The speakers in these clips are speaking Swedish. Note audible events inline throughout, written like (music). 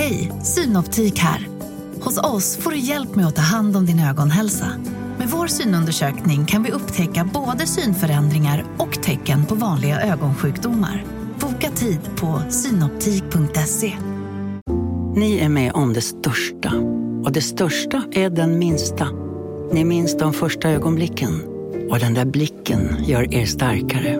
Hej, Synoptik här. Hos oss får du hjälp med att ta hand om din ögonhälsa. Med vår synundersökning kan vi upptäcka både synförändringar och tecken på vanliga ögonsjukdomar. Boka tid på synoptik.se. Ni är med om det största. Och det största är den minsta. Ni minns de första ögonblicken. Och den där blicken gör er starkare.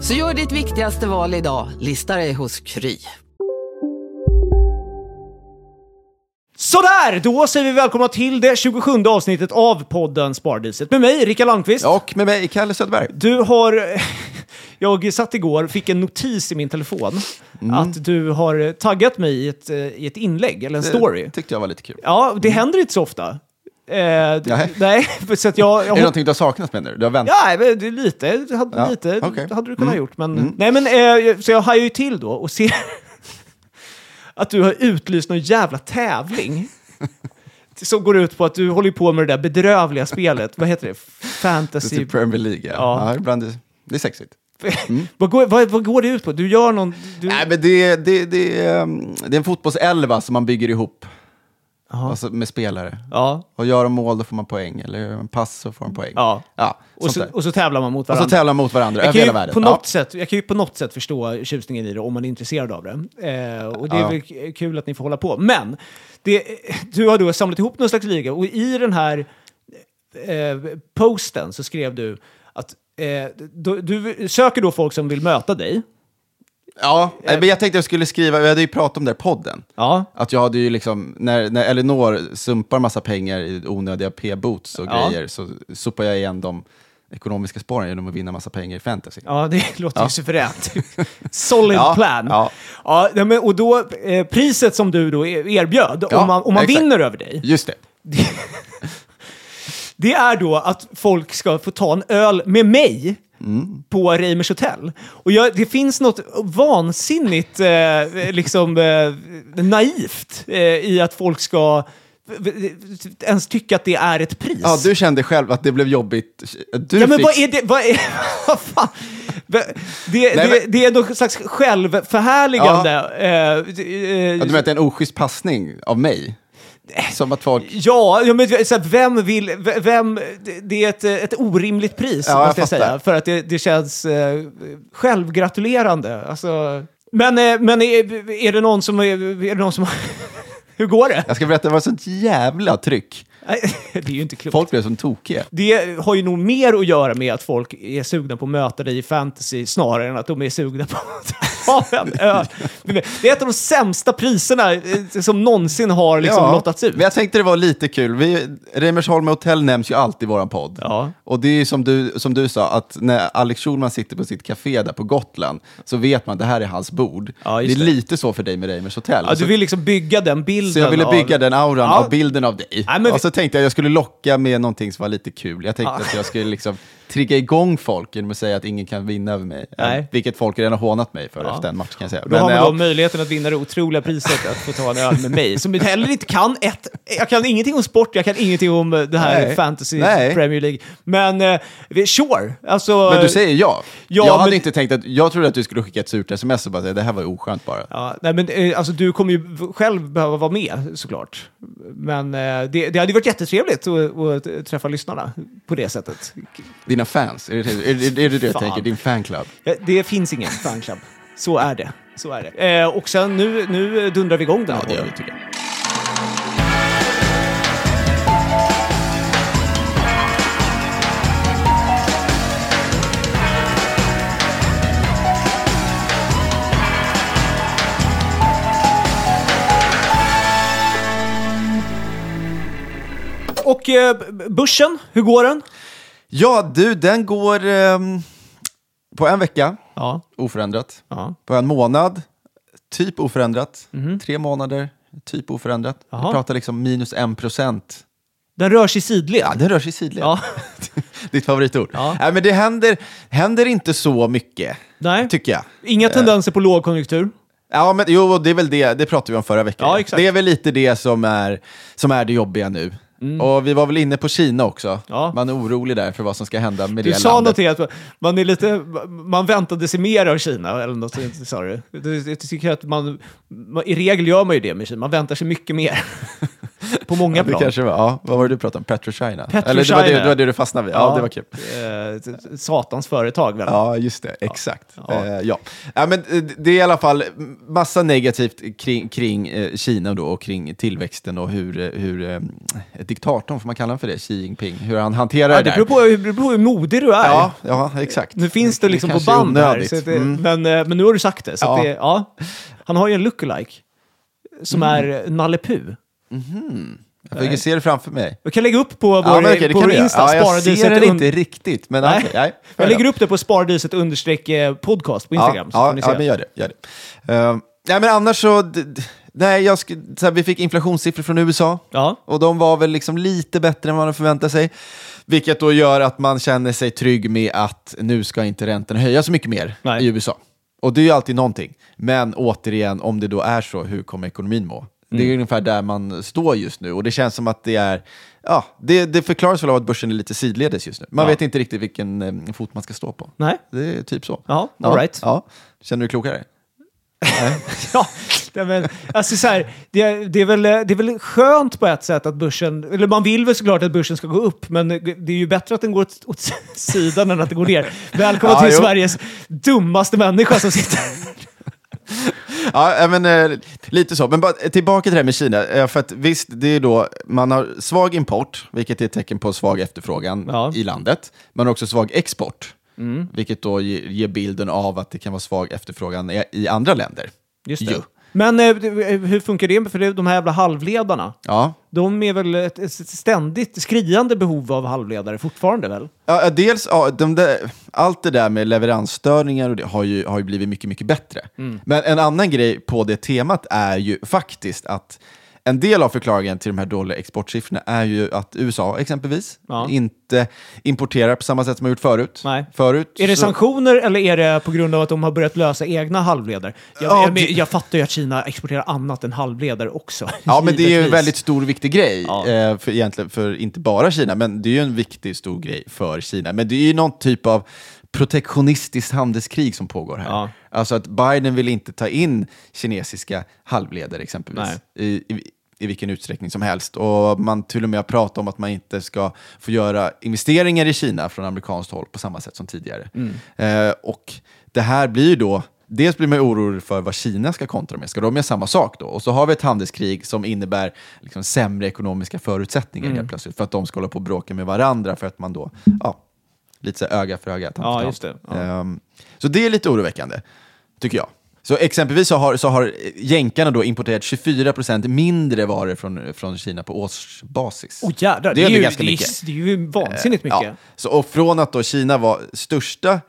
Så gör ditt viktigaste val idag, lista dig hos Kry. Sådär, då säger vi välkomna till det 27 avsnittet av podden Spardiset med mig, Rickard Landqvist. Och med mig, Kalle Söderberg. Du har... (laughs) Jag satt igår, fick en notis i min telefon att du har taggat mig i ett, eh, i ett inlägg, eller en story. Det tyckte jag var lite kul. Ja, det händer inte så ofta. Eh, Nej. (laughs) nej, så att jag... jag Är det någonting du har saknat menar du? Du har väntat? Ja, det lite, det hade, Ja, lite okej. hade du kunnat Mm. gjort. Men, nej, men, eh, så jag hajar ju till då och ser (laughs) att du har utlyst någon jävla tävling. (laughs) Som går ut på att du håller på med det där bedrövliga spelet. Vad heter det? Det Fantasy... är Premier League, ja. Ja. ja. ibland är, det är sexigt. vad, går, vad, vad går det ut på? Du gör någon... Du... Nej, men det, det, det, är, um, det är en fotbollselva som man bygger ihop. Alltså med spelare. Ja, Och gör de mål då får man poäng, eller gör de pass så får man poäng. ja. Ja, Och, så, där. och så tävlar man mot och varandra. så tävlar man mot varandra över hela världen. på Ja. något sätt, jag kan ju på något sätt förstå tjusningen i det om man är intresserad av det. Eh, och det är Ja. väl kul att ni får hålla på. Men det, du har då samlat ihop någon slags liga och i den här eh, posten så skrev du att eh, du, du söker då folk som vill möta dig. Ja, men jag tänkte jag skulle skriva, vi hade ju pratat om det här i podden. Ja. Att jag hade ju liksom, när, när Elinor sumpar massa pengar i onödiga p-boots och Ja. grejer så sopar jag igen de ekonomiska spåren genom att vinna massa pengar i fantasy. Ja, det (laughs) låter ju Ja. suveränt. Solid Ja, plan. ja. Ja, nej, men, och då, eh, priset som du då e- erbjöd, Ja, om man, om man exakt. vinner över dig, Just det. (laughs) det är då att folk ska få ta en öl med mig Mm. på Reimers hotell. Och jag, det finns något vansinnigt eh, liksom, eh, naivt eh, i att folk ska v- ens tycka att det är ett pris. Ja, du kände själv att det blev jobbigt. Du ja, men fick... vad är det? Vad, är, (laughs) vad fan? Det, Nej, det, men- det är någon slags självförhärligande. eh, d- eh, Ja, du menar att det är en oschysst passning av mig? Som att folk... Ja, ja men så här, vem vill... Vem, det- är ett, ett orimligt pris, Ja, jag måste jag fattar. säga. För att det, det känns eh, självgratulerande. Alltså, men, eh, men är, är det någon som... Är, är det någon som (laughs) hur går det? Jag ska berätta, det var sånt jävla tryck. (laughs) Det är ju inte klokt. Folk blev som tokiga. Det har ju nog mer att göra med att folk är sugna på att möta dig i fantasy snarare än att de är sugna på att (laughs) en öl. Det är ett av de sämsta priserna eh, som någonsin har liksom lottats ut. Men jag tänkte det var lite kul. Vi, Reimersholm hotell nämns ju alltid i vår podd. Ja. Och det är som du, som du sa, att när Alex Schulman sitter på sitt café där på Gotland så vet man att det här är hans bord. Ja, det är det. lite så för dig med Reimers hotell. Ja, du vill liksom bygga den bilden. så jag ville bygga av... den auran Ja. av bilden av dig. Nej, och så tänkte jag att jag skulle locka med någonting som var lite kul. Jag tänkte Ja. att jag skulle liksom trigga igång folk genom att säga att ingen kan vinna över mig. Nej. Vilket folk redan har hånat mig för Ja. Efter en match kan jag säga. Då har man ja, då möjligheten att vinna det otroliga priset att få ta en öl med mig. Som heller inte kan ett... Jag kan ingenting om sport, jag kan ingenting om eh, det här Nej. fantasy Nej. Premier League. Men vi- sure, alltså... men du säger ja. Ja, jag hade men- inte tänkt att, jag trodde att du skulle skicka ett surt sms och bara säga det här var oskönt bara. Ja, nej, men eh, alltså, du kommer ju själv behöva vara med såklart. Men eh, det, det hade varit jättetrevligt att, att träffa lyssnarna på det sättet. Dina fans, är det är, det- är det det jag Fan. tänker? Din fanclub? Ja, Det finns ingen fanclub. Så är det. Så är det. Eh, och sen nu, nu dundrar vi igång den här Ja, det gör podden. vi tycker jag. Och eh, börsen, hur går den? Ja, du, den går ehm, på en vecka, Ja. oförändrat. ja. På en månad, typ oförändrat. Tre månader, typ oförändrat. Jaha. Vi pratar liksom minus en procent Den rör sig sidled. Ja, den rör sig sidled. Ja. (laughs) Ditt favoritord. Ja. Nej, men det händer, händer inte så mycket, Nej. tycker jag. Inga tendenser på lågkonjunktur. Ja, men jo, det är väl det, det pratade vi om förra veckan. Ja. Det är väl lite det som är, som är det jobbiga nu. Och vi var väl inne på Kina också. Mm. Ja. Man är orolig där för vad som ska hända med Du det sa landet. någonting att man är lite, man väntade sig mer av Kina, eller något sånt, sa du. Du- Jag tycker att man, i regel gör man ju det med Kina, man väntar sig mycket mer. (laughs) På många Ja, det plan. kanske var, ja, vad var det du pratade om? Petrochina? Petro Eller det var det, det var det du fastnade vid? Ja, det var kul. Eh, satans företag väl? Ja, just det. Exakt. Ja. Ja. ja. ja, men eh, det är i alla fall massa negativt kring, kring eh, Kina då och kring tillväxten och hur, eh, hur eh, diktatorn, får man kalla honom för det, Xi Jinping, hur han hanterar Ja, det det där. beror på, det beror på hur modig du är. Ja, ja, exakt. Nu finns det liksom på kanske är band här, det, Mm. men, eh, men nu har du sagt det. Så Ja. Det ja. Han har ju en lookalike som Mm. är Nalle Puh. Jag fick se det framför mig. Jag kan lägga upp på vår, Ja, det på vår göra. Insta, ja, jag ser und- inte riktigt, men Nej. okej. nej, Jag lägger upp det på sparadiset understreck eh, podcast på Instagram. Ja, ja, ja men gör det. Gör det. Uh, nej, men annars så... Nej, jag så här, vi fick inflationssiffror från USA. Ja. Och de var väl liksom lite bättre än vad man förväntade sig. Vilket då gör att man känner sig trygg med att nu ska inte räntorna höjas så mycket mer Nej. i USA. Och det är ju alltid någonting. Men återigen, om det då är så, hur kommer ekonomin må? Det är Mm. ungefär där man står just nu. Och det känns som att det är... Ja, det, det förklaras väl av att börsen är lite sidledes just nu. Man Ja. vet inte riktigt vilken eh, fot man ska stå på. Nej. Det är typ så. Ja, all right. ja. Känner du dig klokare? (laughs) Ja, väl, alltså så här, det, är, det, är väl, det är väl skönt på ett sätt att börsen, eller man vill väl såklart att börsen ska gå upp, men det är ju bättre att den går åt, åt (laughs) sidan än att den går ner. Välkommen Ja, till jo. Sveriges dummaste människa som sitter (laughs) Ja, äh, men, eh, lite så. Men bara, tillbaka till det här med Kina. Eh, för att visst, det är då, man har svag import, vilket är ett tecken på svag efterfrågan Ja. i landet. Man har också svag export, vilket då ger, ger bilden av att det kan vara svag efterfrågan i, i andra länder. Just det. Jo. Men eh, hur funkar det? För det, de här jävla halvledarna, Ja. de är väl ett, ett ständigt skriande behov av halvledare fortfarande väl? Ja, ja, dels, ja, de där, allt det där med leveransstörningar och det har ju, har ju blivit mycket, mycket bättre. Men en annan grej på det temat är ju faktiskt att en del av förklaringen till de här dåliga exportsiffrorna är ju att USA exempelvis Ja. inte importerar på samma sätt som har gjort förut. Nej. förut Är det så- sanktioner eller är det på grund av att de har börjat lösa egna halvledare? Jag, Ja, jag, det- jag fattar ju att Kina exporterar annat än halvledare också. Ja, men det är ju en väldigt stor och viktig grej. Ja. Eh, för egentligen för inte bara Kina, men det är ju en viktig stor grej för Kina. Men det är ju någon typ av protektionistiskt handelskrig som pågår här. Ja. Alltså att Biden vill inte ta in kinesiska halvledare exempelvis. I, i, i vilken utsträckning som helst. Och man till och med har pratat om att man inte ska få göra investeringar i Kina från amerikanskt håll på samma sätt som tidigare. Eh, och det här blir då Dels blir man orolig för vad Kina ska kontra med. Ska de göra samma sak då? Och så har vi ett handelskrig som innebär liksom sämre ekonomiska förutsättningar helt plötsligt. För att de ska hålla på och bråka med varandra för att man då, ja, lite så öga för öga. tand för Ja, just det. Ja. Ehm, så det är lite oroväckande, tycker jag. Så exempelvis så har, så har jänkarna då importerat 24% mindre varor från, från Kina på årsbasis. Åh jädrar, Det är ju, ganska det mycket. Det är ju vansinnigt mycket. Ja. Så, och från att då Kina var största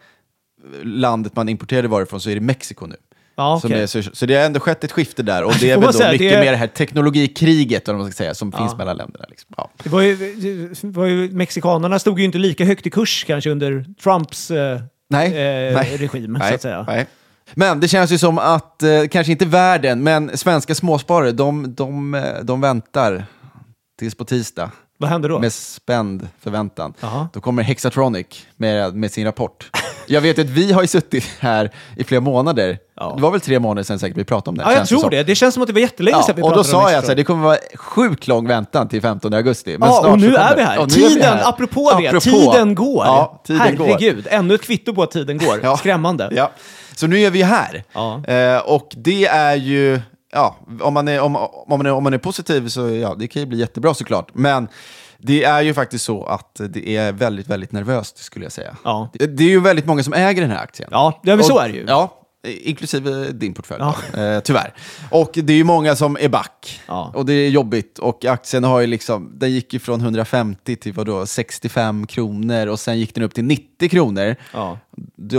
landet man importerade varor från så är det Mexiko nu. Som okej. är, så, så det har ändå skett ett skifte där och (laughs) det är väl då säga, mycket det är- mer det här teknologikriget eller vad man ska säga, som Ja. finns mellan länderna. Liksom. Ja. Det var ju, det var ju, mexikanerna stod ju inte lika högt i kurs kanske under Trumps eh, Nej, eh, nej. regim, nej, så att säga. Nej. Men det känns ju som att, eh, kanske inte världen, men svenska småsparare, de, de, eh, de väntar tills på tisdag. Vad hände då? Med spänd förväntan. Jaha. Då kommer Hexatronic med, med sin rapport. Jag vet att vi har ju suttit här i flera månader. Ja. Det var väl tre månader sedan säkert vi pratade om det. Ja, jag tror det. Det känns som att det var jättelänge Ja, sedan vi och då pratade om sa jag att det kommer vara sjukt lång väntan till 15 augusti. Men Ja, och nu är det. vi här. Är vi tiden, här. apropå det, Apropå. tiden går. Ja, tiden går. Herregud, ännu ett kvitto på att tiden går. Ja. Skrämmande. Ja. Så nu är vi här. Ja. Eh, och det är ju, ja, om man är, om, om, man är, om man är positiv så ja, det kan ju bli jättebra såklart. Men det är ju faktiskt så att det är väldigt, väldigt nervöst skulle jag säga. Ja. Det, det är ju väldigt många som äger den här aktien. Ja, ja men så Och- är det ju. Ja, inklusive din portfölj. Ja. (laughs) Eh, tyvärr. Och det är ju många som är back. Ja. Och det är jobbigt. Och aktien har ju liksom, den gick ju från 150 till vadå, 65 kronor och sen gick den upp till 90 kronor. Ja.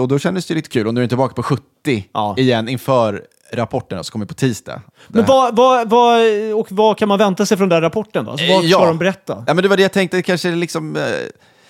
Och då kändes det lite kul. Och nu är den tillbaka på 70 Ja. igen inför rapporten som kommer på tisdag. Men vad, vad, vad, och vad kan man vänta sig från den där rapporten då? Alltså, vad Ja. ska de berätta? Ja, men det var det jag tänkte, kanske liksom... Eh,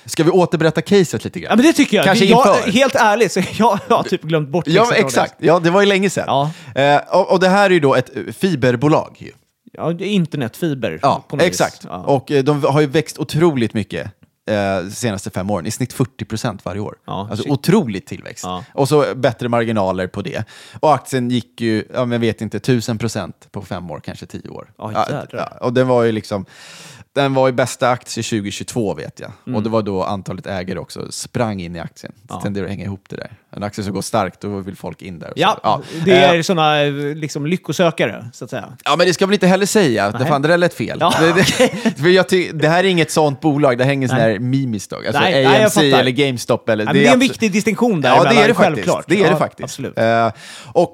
ska vi återberätta caset lite grann? Ja, men det tycker jag. Kanske jag inför. helt ärligt, så jag har typ glömt bort Ja, men exakt. Ja, det var ju länge sedan. Ja. Eh, och, och det här är ju då ett fiberbolag. Ju. Ja, internetfiber. Ja, exakt. Ja. Och eh, de har ju växt otroligt mycket eh, senaste fem åren. I snitt 40 procent varje år. Ja, alltså shit. otrolig tillväxt. Ja. Och så bättre marginaler på det. Och aktien gick ju, ja, men jag vet inte, 1000 procent på fem år, kanske tio år. Ja, ja, och den var ju liksom, den var ju bästa aktie 2022 vet jag. Mm. Och det var då antalet ägare också sprang in i aktien. Det Ja. tenderar att hänga ihop det där. En aktie som går starkt, då vill folk in där. så. Ja, det Eh, är sådana liksom, lyckosökare, så att säga. Ja, men det ska väl inte heller säga. Det, Nej. fan, det där lät fel. Ja, (laughs) det, det, det här är inget sånt bolag, det här är ingen sån Nej. här mimiskt dag. Alltså Nej, nej, AMC fattar. eller GameStop. Eller, Ja, men det är en viktig distinktion där Ja, det är det självklart. faktiskt. Det är ja, det faktiskt. Absolut. Eh, och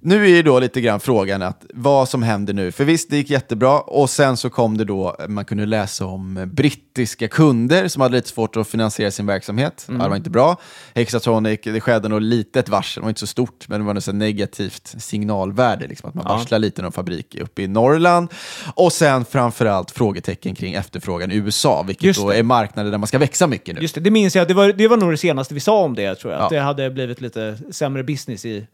nu är ju då lite grann frågan att vad som händer nu. För visst, det gick jättebra och sen så kom det då, man kunde läsa om brittiska kunder som hade lite svårt att finansiera sin verksamhet. Mm. Det var inte bra. Hexatronic, det skedde nog lite ett varsel, det var inte så stort, men det var något negativt signalvärde, liksom, att man Ja. varslar lite någon fabrik uppe i Norrland. Och sen framförallt frågetecken kring efterfrågan i USA, vilket Just då det. är marknader där man ska växa mycket nu. Just det, det minns jag. Det var, det var nog det senaste vi sa om det, tror jag. Att Ja. det hade blivit lite sämre business i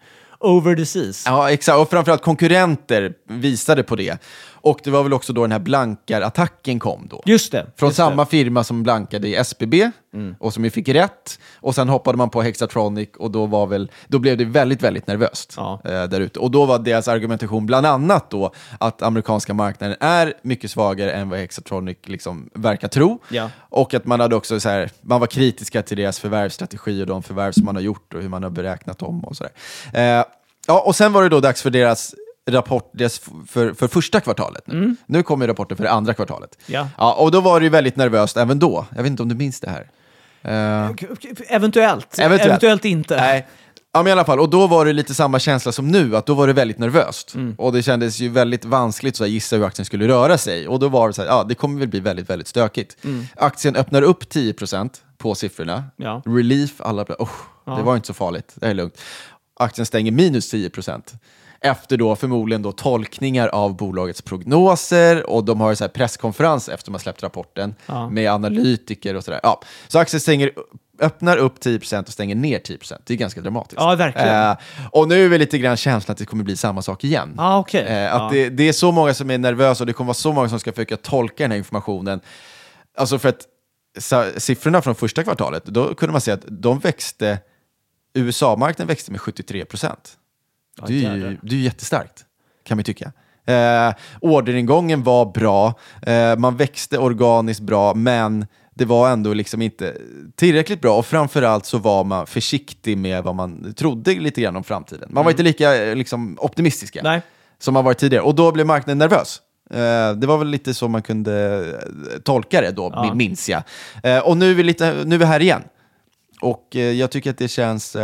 over seas. Ja, exakt. Och framförallt konkurrenter visade på det. Och det var väl också då den här blankarattacken kom då. Just det. Från just samma Det. firma som blankade i SBB och som ju fick rätt. Och sen hoppade man på Hexatronic och då, var väl, då blev det väldigt, väldigt nervöst Ja. eh, där ute. Och då var deras argumentation bland annat då att amerikanska marknaden är mycket svagare än vad Hexatronic liksom verkar tro. Ja. Och att man hade också så här, man var kritiska till deras förvärvsstrategi och de förvärv som man har gjort och hur man har beräknat dem och sådär. Eh, ja, och sen var det då dags för deras rapport deras för, för första kvartalet. Nu, nu kommer rapporten för det andra kvartalet. Ja. Ja, och då var det ju väldigt nervöst även då. Jag vet inte om du minns det här? Eh, Eventuellt. Eventuellt. Eventuellt inte. Nej. Ja, men i alla fall. Och då var det lite samma känsla som nu, att då var det väldigt nervöst. Mm. Och det kändes ju väldigt vanskligt att gissa hur aktien skulle röra sig. Och då var det så här, ja, det kommer väl bli väldigt, väldigt stökigt. Aktien öppnar upp 10% på siffrorna. Mm. Ja. Relief, alla bara, oh, det var inte så farligt, det är lugnt. Aktien stänger minus 10%. Efter då förmodligen då tolkningar av bolagets prognoser och de har så här presskonferens efter de har släppt rapporten Ja. med analytiker och sådär. Ja. Så aktien stänger, öppnar upp 10% och stänger ner 10%. Det är ganska dramatiskt. Ja, verkligen. Eh, och nu är väl lite grann känslan att det kommer bli samma sak igen. Ah, okej. Eh, att Ja. det, det är så många som är nervösa och det kommer vara så många som ska försöka tolka den här informationen. Alltså för att siffrorna från första kvartalet, då kunde man se att de växte, USA-marknaden växte med 73 procent. Ja, det, är ju, det är ju jättestarkt, kan man tycka. Eh, orderingången var bra, eh, man växte organiskt bra, men det var ändå liksom inte tillräckligt bra och framförallt så var man försiktig med vad man trodde lite grann om framtiden. Man var inte lika eh, liksom, optimistiska Nej. som man varit tidigare och då blev marknaden nervös. Eh, det var väl lite så man kunde eh, tolka det då, Ja. minns jag. Eh, och nu är, vi lite, nu är vi här igen. Och eh, jag tycker att det känns...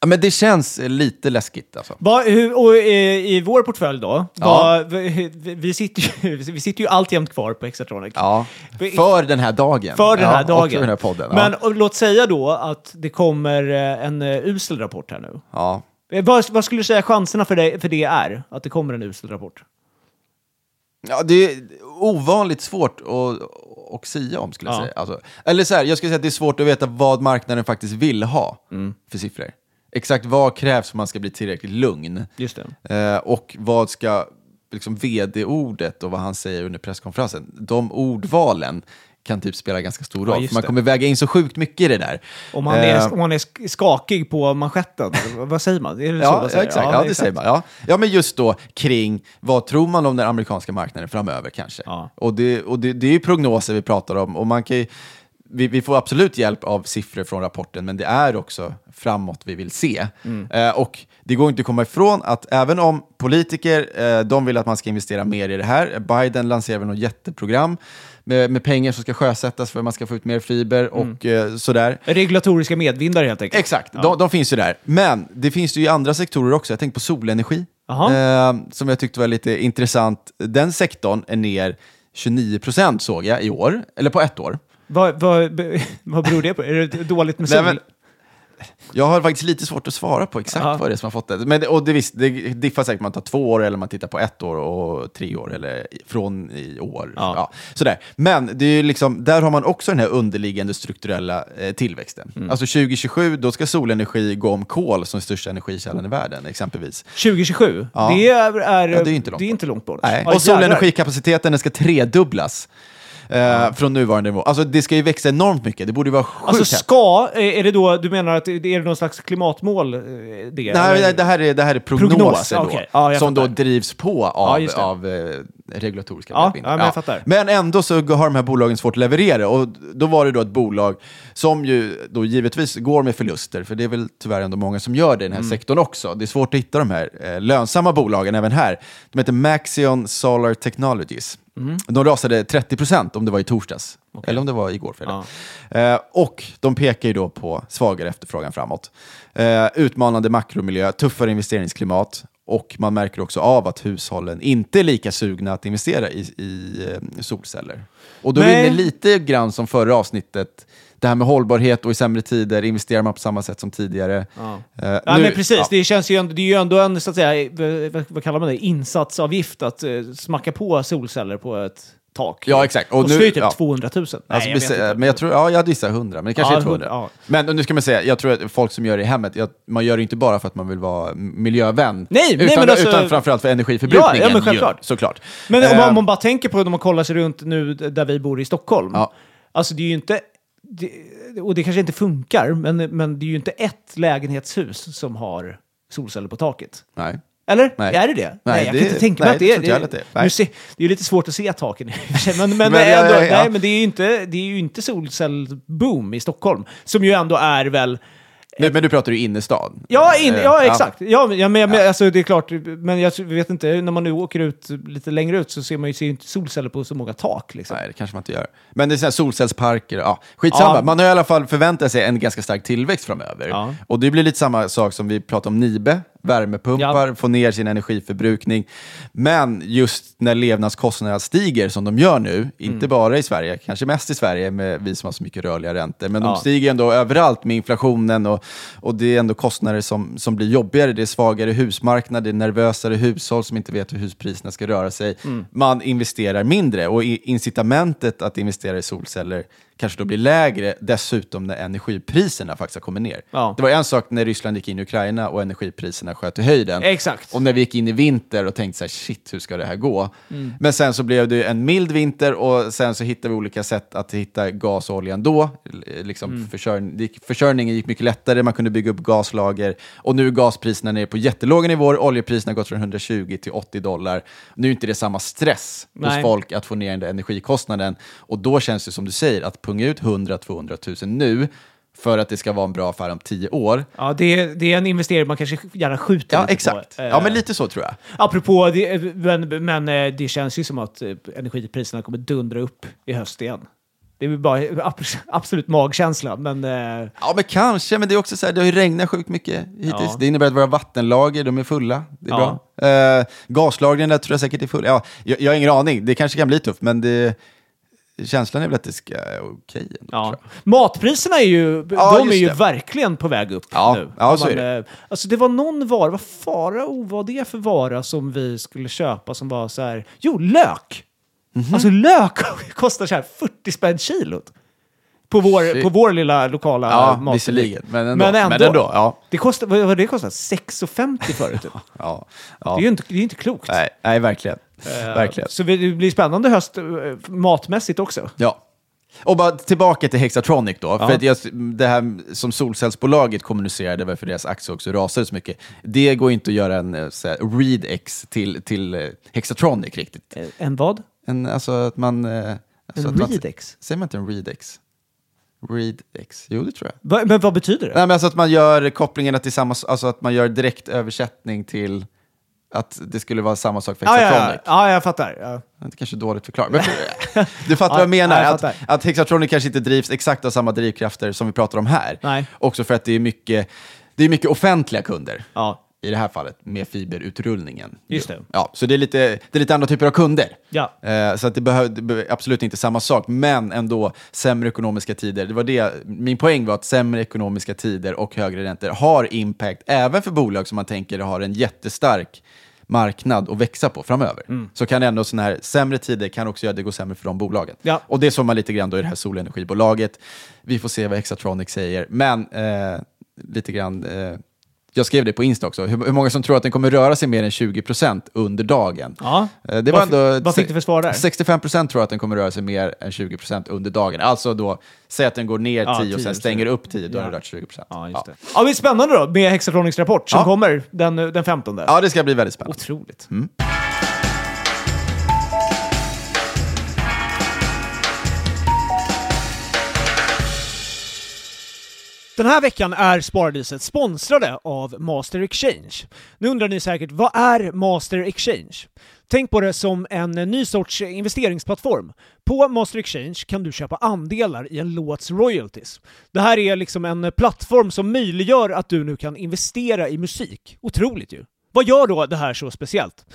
Ja, men det känns lite läskigt alltså. Va, hur, och, eh, I vår portfölj då, Ja. va, vi, vi, sitter ju, vi sitter ju (laughs) alltjämt kvar på Hexatronic. Ja, för den här dagen. För den här ja, dagen. Och för den här podden. Men ja. och, låt säga då att det kommer eh, en uh, usel rapport här nu. Ja. Vad, vad skulle du säga chanserna för det, för det är? Att det kommer en usel rapport? Ja, det är ovanligt svårt att, att sia om, skulle jag Ja. säga. Alltså, eller så här, jag skulle säga att det är svårt att veta vad marknaden faktiskt vill ha Mm. för siffror. Exakt vad krävs för att man ska bli tillräckligt lugn. Just det. Eh, och vad ska liksom, vd-ordet och vad han säger under presskonferensen, de ordvalen kan typ spela ganska stor Ja, roll. för man kommer väga in så sjukt mycket i det där. Om man, är, Eh, om man är sk- skakig på manschetten, (laughs) vad säger man? Är det så Ja, man ja, säger? exakt. Ja, det säger man. Ja. ja, men just då kring vad tror man om den amerikanska marknaden framöver kanske. Ja. Och, det, och det, det är ju prognoser vi pratar om och man kan ju, vi, vi får absolut hjälp av siffror från rapporten, men det är också framåt vi vill se. Mm. Eh, och det går inte att komma ifrån att även om politiker, eh, de vill att man ska investera mer i det här, Biden lanserar väl något jätteprogram med, med pengar som ska sjösättas för att man ska få ut mer fiber och Mm. eh, sådär. Regulatoriska medvindar helt enkelt. Exakt, de, de finns ju där. Men det finns ju i andra sektorer också. Jag tänkte på solenergi, eh, som jag tyckte var lite intressant. Den sektorn är ner 29 procent såg jag i år, eller på ett år. Vad, vad, (laughs) vad beror det på? Är det dåligt med Nej, sol? men- Jag har faktiskt lite svårt att svara på exakt Ja. vad det är som har fått det. Men, och det, visst, det diffar säkert om man tar två år eller man tittar på ett år och tre år eller från i år. Ja. sådär. Men det är liksom, där har man också den här underliggande strukturella eh, tillväxten. Mm. Alltså 2027, då ska solenergi gå om kol som största energikällan i världen exempelvis. 2027, Ja. det är, är, Ja, det är inte långt det är inte långt bort. Nej. Ja, och solenergikapaciteten den ska tredubblas. Eh, Från nuvarande nivå. Alltså det ska ju växa enormt mycket. Det borde vara sjukt Alltså ska, är det då, du menar att det är någon slags klimatmål? eh, Det, Nej, det, här är, det här är Prognos, prognoser då, okej. Ja, som då fattar. drivs på Ja, av, det. av eh, regulatoriska Ja, ja, men jag fattar. Men ändå så har de här bolagen svårt att leverera och då var det då ett bolag som ju då givetvis går med förluster, för det är väl tyvärr ändå många som gör det i den här Mm. sektorn också. Det är svårt att hitta de här eh, lönsamma bolagen även här. De heter Maxion Solar Technologies. Mm. De rasade 30% om det var i torsdags, eller om det var igår fredag. Eh, och de pekar ju då på svagare efterfrågan framåt. Eh, utmanande makromiljö, tuffare investeringsklimat och man märker också av att hushållen inte är lika sugna att investera i, i eh, solceller. Och då är vi Nej. inne lite grann som förra avsnittet, det här med hållbarhet och i sämre tider investerar man på samma sätt som tidigare. Ja. Eh, Ja, nu- men precis. ja. Det, känns ju ändå, det är ju ändå en, så att säga, vad- vad, vad kallar man det, insatsavgift att eh, smacka på solceller på ett tak. Ja, exakt. Och Och nu- ju typ ja. 200 000. Nej, Alltså, jag bes- inte. men jag tror, ja, jag gissar 100, men det kanske Ja, är 200. 100, ja. Men nu ska man säga, jag tror att folk som gör det i hemmet, jag, man gör det inte bara för att man vill vara miljövän, Nej, nej, utan, men alltså- utan framförallt för energiförbrukningen. Ja, men självklart. Såklart. Men om man, om man bara tänker på när man kollar sig runt nu där vi bor i Stockholm. Alltså det är ju inte, det, och det kanske inte funkar, men, men det är ju inte ett lägenhetshus som har solceller på taket. Nej. Eller? Nej. Är det det? Nej, jag det- kan inte tänka nej, mig att det det är att det är. Nu Nej. se, det är lite svårt att se taken men, men, Men det är ja, ändå, ja, ja. Nej, men det är ju inte, det är ju inte solcellboom i Stockholm. Som ju ändå är väl... Nu, men du pratar ju innerstan. Ja, in, Eh, ja exakt. Ja, men, ja, men, men, Alltså, det är klart, men jag vet inte, när man nu åker ut lite längre ut så ser man ju ser inte solceller på så många tak. Liksom. Nej, det kanske man inte gör. Men det är sådana solcellsparker, ja, skitsamma. Ja. Man har i alla fall förväntat sig en ganska stark tillväxt framöver. Ja. Och det blir lite samma sak som vi pratade om Nibe, värmepumpar, Ja. få ner sin energiförbrukning. Men just när levnadskostnaderna stiger som de gör nu, inte Mm. bara i Sverige, kanske mest i Sverige med vi som har så mycket rörliga räntor, men Ja. de stiger ändå överallt med inflationen och, och det är ändå kostnader som, som blir jobbigare. Det är svagare husmarknad, det är nervösare hushåll som inte vet hur huspriserna ska röra sig. Mm. Man investerar mindre och incitamentet att investera i solceller kanske då blir lägre, dessutom när energipriserna faktiskt har kommit ner. Ja. Det var en sak när Ryssland gick in i Ukraina och energipriserna sköt i höjden. Exakt. Och när vi gick in i vinter och tänkte så här, shit, hur ska det här gå? Mm. Men sen så blev det en mild vinter och sen så hittade vi olika sätt att hitta gas och olja ändå. Liksom Mm. försörjning, försörjningen gick mycket lättare, man kunde bygga upp gaslager. Och nu är gaspriserna nere på jättelåga nivåer, oljepriserna har gått från 120 till 80 dollar. Nu är inte det samma stress Nej. hos folk att få ner den där energikostnaden. Och då känns det som du säger, att punga ut 100-200 000 nu, för att det ska vara en bra affär om 10 år. Ja, det, är- det är en investering man kanske gärna skjuter Ja, lite exakt. på. Ja, Eh, men lite så tror jag. Apropå det, men, men eh, det känns ju som att eh, energipriserna kommer dundra upp i höst igen. Det är bara abs- absolut magkänsla, men... eh, Ja, men kanske, men det är också så här, det har ju regnat sjukt mycket hittills. Ja. Det innebär att våra vattenlager, de är fulla. Det är Ja. bra. Eh, gaslagren där tror jag säkert är fulla. Ja, jag, jag har ingen aning, det kanske kan bli tufft, men det, känslan är väl att det ska vara okej ändå. Ja. Matpriserna är ju, Ja, de är ju det. verkligen på väg upp Ja, nu. ja, så är det. eh, Alltså det var någon vara, vad farao var det för vara som vi skulle köpa som var så här, jo lök! Mhm. Alltså lök (laughs) kostar så här 40 spänn kilot. På vår, Shit. på vår lilla lokala Ja, matbutik. visserligen, men ändå. Men ändå. Men ändå, ja. Det kostar, vad vad det kostar? 6,50 förut. typ. (laughs) Ja, Det ja. är ju inte, det är inte klokt. Nej, nej, verkligen. Eh, verkligen. Så det blir spännande höst eh, matmässigt också. Ja. Och bara tillbaka till Hexatronic då. Ja. För jag, det här som solcellsbolaget kommunicerade, varför deras aktie också rasade så mycket, det går inte att göra en eh, så här, ReadX till, till Hexatronic riktigt. En vad? En, alltså att man... Alltså En Readex? Säger man inte en ReadX? ReadX? Jo, det tror jag. Va, men vad betyder det? Nej, men alltså att man gör kopplingarna till samma... Alltså att man gör direkt översättning till att det skulle vara samma sak för Ja, ja, Hexatronic. ja. ja, jag fattar. Ja. Det kanske är dåligt förklarat. Men (laughs) du fattar vad jag Ja, menar? ja, jag att, att Hexatronic kanske inte drivs exakt av samma drivkrafter som vi pratar om här. Nej. Också för att det är mycket, det är mycket offentliga kunder. Ja. I det här fallet med fiberutrullningen. Just det. Ja, så det är lite, det är lite andra typer av kunder. Ja. Eh, så att det, behöver, absolut inte samma sak, men ändå sämre ekonomiska tider. Det var det, min poäng var att sämre ekonomiska tider och högre räntor har impact även för bolag som man tänker har en jättestark marknad att växa på framöver. Mm. Så kan ändå sådana här sämre tider kan också göra att det går sämre för de bolagen. Ja. Och det såg man lite grann då i det här solenergibolaget. Vi får se vad Hexatronic säger, men eh, lite grann eh, jag skrev det på Insta också, hur, många som tror att den kommer röra sig mer än 20% under dagen. Ja. Eh, Det var ändå, vad fick du för svar där? 65% tror att den kommer röra sig mer än 20% under dagen. Alltså då, säg att den går ner Ja, 10 och 10, sen stänger upp 10, då har Ja. den rört 20%. Ja, just det. Ja, men spännande då med Hexatronics rapport som kommer den, den 15. ja, det ska bli väldigt spännande. Otroligt. Den här veckan är Sparadiset sponsrade av Master Exchange. Nu undrar ni säkert, vad är Master Exchange? Tänk på det som en ny sorts investeringsplattform. På Master Exchange kan du köpa andelar i en låts royalties. Det här är liksom en plattform som möjliggör att du nu kan investera i musik. Otroligt ju! Vad gör då det här så speciellt?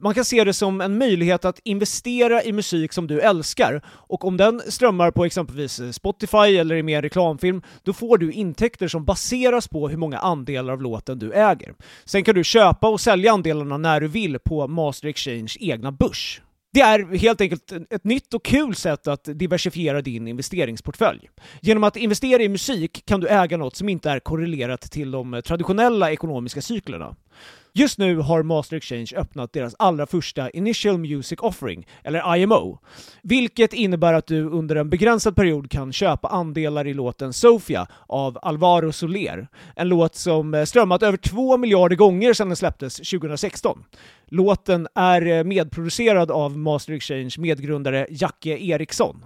Man kan se det som en möjlighet att investera i musik som du älskar och om den strömmar på exempelvis eh, Spotify eller är med i en reklamfilm, då får du intäkter som baseras på hur många andelar av låten du äger. Sen kan du köpa och sälja andelarna när du vill på Master Exchange egna börs. Det är helt enkelt ett nytt och kul sätt att diversifiera din investeringsportfölj. Genom att investera i musik kan du äga något som inte är korrelerat till de traditionella ekonomiska cyklerna. Just nu har Master Exchange öppnat deras allra första Initial Music Offering, eller IMO, vilket innebär att du under en begränsad period kan köpa andelar i låten Sofia av Alvaro Soler, en låt som eh, strömmat över 2 miljarder gånger sedan den släpptes 2016. Låten är eh, medproducerad av Master Exchange medgrundare Jacke Eriksson.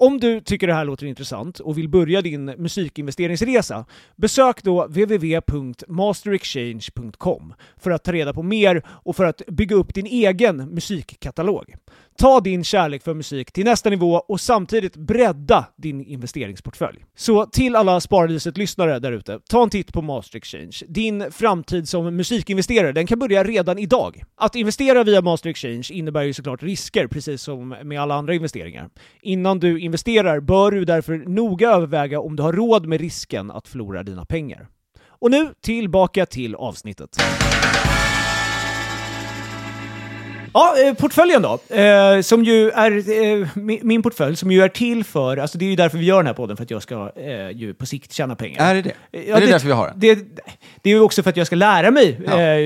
Om du tycker det här låter intressant och vill börja din musikinvesteringsresa, besök då www.masterexchange.com för att ta reda på mer och för att bygga upp din egen musikkatalog. Ta din kärlek för musik till nästa nivå och samtidigt bredda din investeringsportfölj. Så till alla Sparadiset-lyssnare där ute, ta en titt på Master Exchange. Din framtid som musikinvesterare, den kan börja redan idag. Att investera via Master Exchange innebär ju såklart risker, precis som med alla andra investeringar. Innan du investerar bör du därför noga överväga om du har råd med risken att förlora dina pengar. Och nu tillbaka till avsnittet. Ja, eh, portföljen då. Eh, som ju är eh, mi- min portfölj, som ju är till för, alltså det är ju därför vi gör den här podden, för att jag ska ju på sikt tjäna pengar. Är det det? Ja, är det, därför vi har den? Det, det är ju också för att jag ska lära mig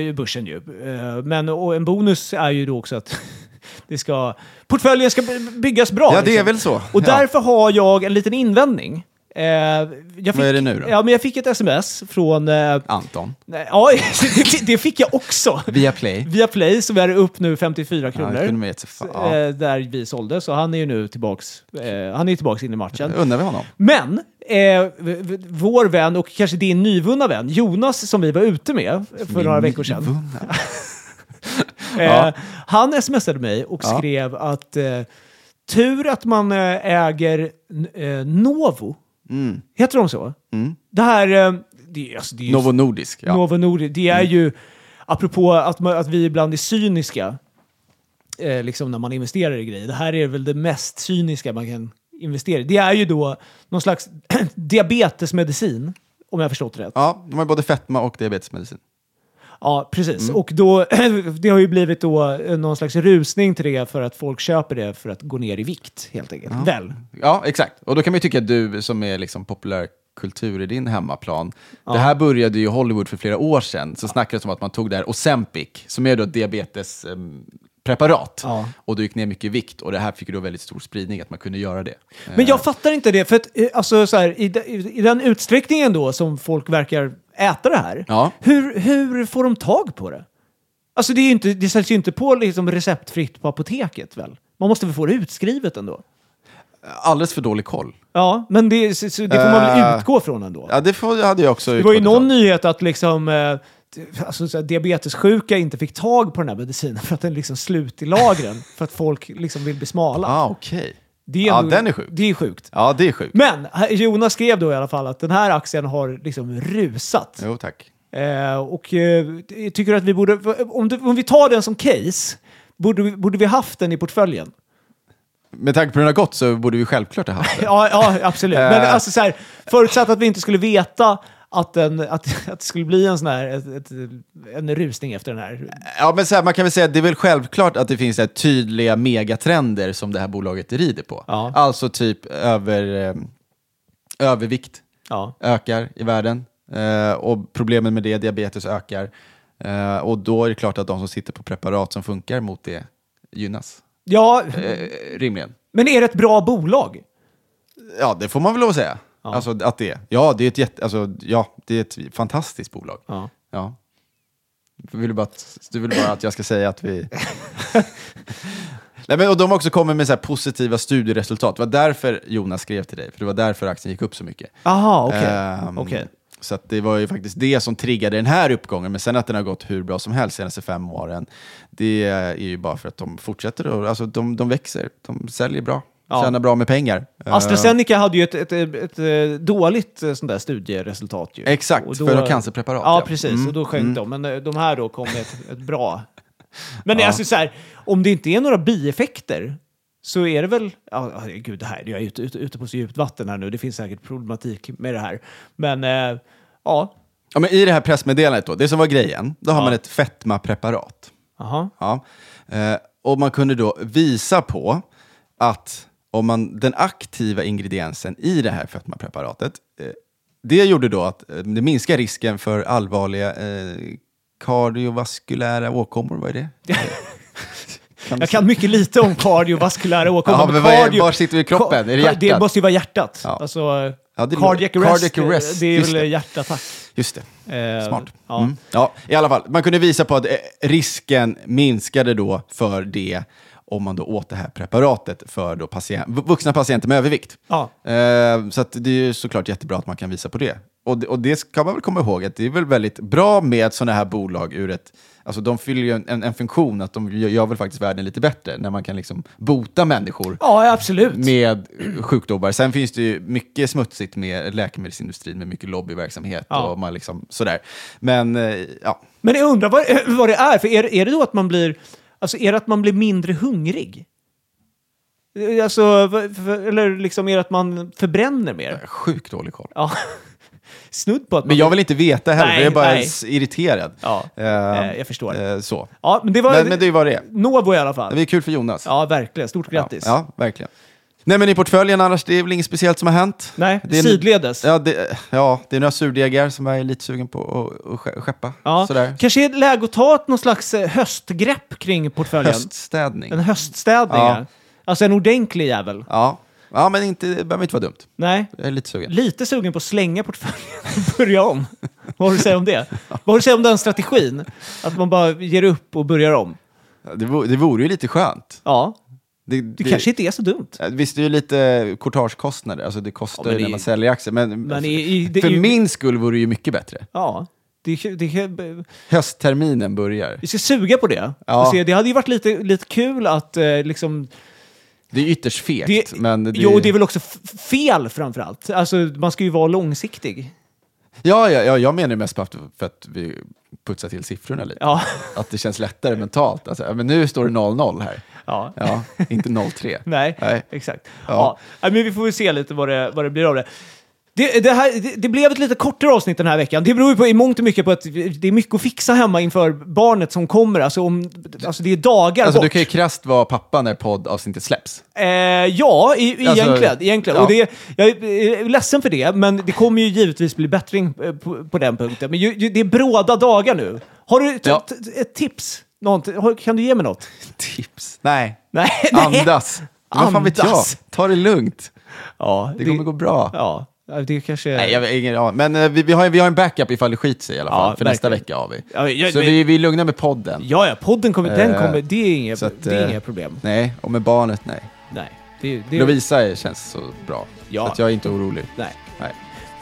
Ja. börsen ju. Men och en bonus är ju då också att (laughs) det ska, portföljen ska by- byggas bra. Ja, det är liksom. väl så. Och Ja. därför har jag en liten invändning. Eh, jag fick, Vad är det nu då? Ja, men jag fick ett sms från... Eh, Anton. nej, ja, (laughs) det, fick jag också. Via Play. Via Play så är upp nu 54 Ja, kronor. det kunde fan. Ja. eh, där vi sålde, så han är ju nu tillbaks, eh, han är tillbaks in i matchen. Undrar vi honom? Men eh, vår vän och kanske din nyvunna vän Jonas som vi var ute med för några veckor sedan. Vunna. (laughs) Eh, Ja. Han smsade mig och Ja. skrev att eh, tur att man eh, äger eh, Novo. Mm. Heter de så? Mm. Det här... Eh, det, är- alltså, det är ju Novo Nordisk. Ja. Mm. Novo Nordisk. Det är ju, apropå att, man, att vi ibland är cyniska, eh, liksom när man investerar i grejer. Det här är väl det mest cyniska man kan investera i. Det är ju då någon slags (clears throat) diabetesmedicin, om jag har förstått rätt. ja, de har både fetma och diabetesmedicin. Ja, precis. Mm. Och då, (clears throat) det har ju blivit då eh, någon slags rusning till det för att folk köper det för att gå ner i vikt, helt enkelt. Väl? Ja, exakt. Och då kan man ju tycka att du som är liksom populärkultur i din hemmaplan, det här började ju i Hollywood för flera år sedan, så snackades det om att man tog det här Ozempic, som är då ett diabetespreparat, Ja. och du gick ner mycket i vikt, och det här fick då väldigt stor spridning, att man kunde göra det. Men jag fattar inte det, för att, eh, alltså, så här, i, i den utsträckningen då som folk verkar äta det här, Ja. hur, hur får de tag på det? Alltså det, är ju inte, det säljs ju inte på liksom receptfritt på apoteket väl? Man måste väl få det utskrivet ändå? Alldeles för dålig koll. Ja, men det, så, det får man väl Eh, utgå från ändå? Ja, det får, hade jag också det var ju någon ifrån. nyhet att liksom, eh, alltså, så här, diabetessjuka inte fick tag på den här medicinen för att den liksom slut i lagren (laughs) för att folk liksom vill bli smala. Ah, okej. Det är Ja, den är sjuk. Det är sjukt. Ja, det är sjukt. Men här- Jonas skrev då i alla fall att den här aktien har liksom rusat. Jo, tack. Eh, och eh, tycker att vi borde, om, du, om vi tar den som case, borde vi, borde vi haft den i portföljen? Med tanke på hur den har gått så borde vi självklart ha haft det. (laughs) Ja, ja absolut. Men Eh. alltså så här, förutsatt att vi inte skulle veta att, den, att, (laughs) att det skulle bli en sån här, ett, ett, en rusning efter den här. Ja, men så här, man kan väl säga att det är väl självklart att det finns här, tydliga megatrender som det här bolaget rider på. Ja. Alltså typ över, eh, övervikt Ja. ökar i världen eh, och problemen med det, diabetes ökar. Eh, och då är det klart att de som sitter på preparat som funkar mot det gynnas. ja, rimligen. men är det ett bra bolag? Ja, det får man väl lov att säga. Alltså att det är. Ja, det är ett, jätte, alltså, ja, det är ett fantastiskt bolag. Ja. Ja. Vill du, bara att, du vill bara att jag ska säga att vi... (laughs) Nej, men, och de har också kommit med så positiva studieresultat. Det var därför Jonas skrev till dig, för det var därför aktien gick upp så mycket. Aha, okej. Ehm, Okej. Så det var ju faktiskt det som triggade den här uppgången. Men sen att den har gått hur bra som helst de senaste fem åren, det är ju bara för att de fortsätter. Och, alltså, de, de växer, de säljer bra, Ja. tjänar bra med pengar. Ehm, AstraZeneca hade ju ett, ett, ett, ett, eh, dåligt eh, sånt där studieresultat. Ju. Exakt, Och för cancerpreparat, Ja, ja. precis. Mm, Och då sjönk mm. de. Men eh, de här då kom med ett, ett bra... (laughs) Men Ja. alltså så här, om det inte är några bieffekter så är det väl... Ja, ja, gud, det här, jag är ute, ute, ute på så djupt vatten här nu. Det finns säkert problematik med det här. Men eh, ja, Ja, men I det här pressmeddelandet, då, det som var grejen, då har Ja. man ett fetmapreparat. aha. Ja. Eh, och man kunde då visa på att om man, den aktiva ingrediensen i det här fetmapreparatet, eh, det gjorde då att eh, det minskar risken för allvarliga eh, kardiovaskulära åkommor. Vad är det? (laughs) Kan Jag kan mycket lite om kardiovaskulära åkommor. Ja, men är- var sitter vi i kroppen? Är det hjärtat? Det måste ju vara hjärtat. Ja. Alltså, Ja, det är- cardiac arrest, cardiac arrest, det är just väl det. hjärtattack. Just det. Eh, Smart. Ja. Mm. Ja, i alla fall. Man kunde visa på att eh, risken minskade då för det om man då åt det här preparatet för då patient, vu- vuxna patienter med övervikt. Ja. Eh, så det är ju såklart jättebra att man kan visa på det. Och, det. och det ska man väl komma ihåg att det är väl väldigt bra med sådana här bolag ur ett Alltså de fyller ju en, en, en funktion, att de gör, gör väl faktiskt världen lite bättre när man kan liksom bota människor ja, absolut. med sjukdomar. Sen finns det ju mycket smutsigt med läkemedelsindustrin med mycket lobbyverksamhet Ja. och man liksom sådär. Men eh, ja, Men jag undrar vad, vad det är. För är, är det då att man blir... Alltså är det att man blir mindre hungrig? Alltså, vad- för, eller liksom är det att man förbränner mer? sjukt dålig koll. Ja. (laughs) Snudd på att man... Men jag vill inte veta heller, Nej, jag är bara nej. irriterad. Ja, Eh, eh, jag förstår. eh, så. Ja, men det var... Men, men det är vad det är. Novo i alla fall. Det är kul för Jonas. Ja, verkligen. Stort Ja, grattis. ja, verkligen. Nej, men i portföljen annars, det är väl inget speciellt som har hänt. Nej, Det är sidledes. Ja det, ja, det är några surdegar som jag är lite sugen på att- att ske- skeppa. Ja, Sådär. kanske är det läge att ta ett någon slags eh, höstgrepp kring portföljen. Höststädning. En höststädning, ja. Alltså en ordentlig jävel. Ja. ja, men inte, det behöver inte vara dumt. Nej, Jag är lite sugen. lite sugen på att slänga portföljen (laughs) och börja om. Vad har du att säga om det? Vad har du att säga om den strategin? Att man bara ger upp och börjar om? Det vore, det vore ju lite skönt. Ja, Det, det, kanske inte är så dumt. Visst, det är ju lite courtagekostnader, alltså det kostar Ja, ju det- när man säljer aktier. Men, Men i, i, det, för i, min skull vore det ju mycket bättre. Ja, det, det, Höstterminen börjar. vi ska suga på det. Ja. Se, det hade ju varit lite, lite kul att eh, liksom... Det är ytterst fegt, Det, men... Det, Jo, det är väl också fel framförallt. Alltså, man ska ju vara långsiktig. Ja, ja, ja, jag menar det mest för att- vi putsar till siffrorna lite. Ja, Att det känns lättare mentalt. Alltså, men nu står det 0-0 här. Ja. Ja, inte 0-3. (laughs) Nej, Nej. exakt. Ja. Ja. Men vi får väl se lite vad det, vad det blir av det. Det, det, här, det, det blev ett lite kortare avsnitt den här veckan. Det beror ju på, i mångt och mycket på att det är mycket att fixa hemma inför barnet som kommer. Alltså, om, alltså det är dagar Alltså, bort. du kan ju krasst vara pappa när poddavsnittet släpps. Eh, ja, i, Alltså, egentligen. egentligen. ja. Och det, jag är ledsen för det, men det kommer ju givetvis bli bättring eh, på, på den punkten. Men ju, ju, det är bråda dagar nu. Har du ett, Ja. ett, ett tips? Någonting? Kan du ge mig något? (laughs) Tips? Nej. Nej. (laughs) Andas. Vad fan vet jag? Ta det lugnt. Ja, Det kommer gå bra. Ja, ja, det kanske... Nej, jag ingen aning. Men eh, vi, vi, har, vi har en backup ifall det skiter sig i alla fall. Ja, för nästa verkligen. vecka har vi. Ja, jag- så men- vi, vi är lugna med podden. Ja, ja, podden kommer, den Eh, kommer, det är inga, att, det är eh, inga problem. Nej, och med barnet, nej. Nej, det, det, Lovisa känns så bra. Ja. Så att jag är inte orolig. Nej.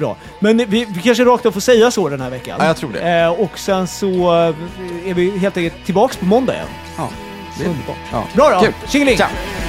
Bra. Men vi, vi kanske rakt av får säga så den här veckan. Ja, jag tror det. Eh, och sen så eh, är vi helt enkelt tillbaks på måndag igen. Ja, det Underbart. Ja. Bra då, Kul. tjingeling! Ciao.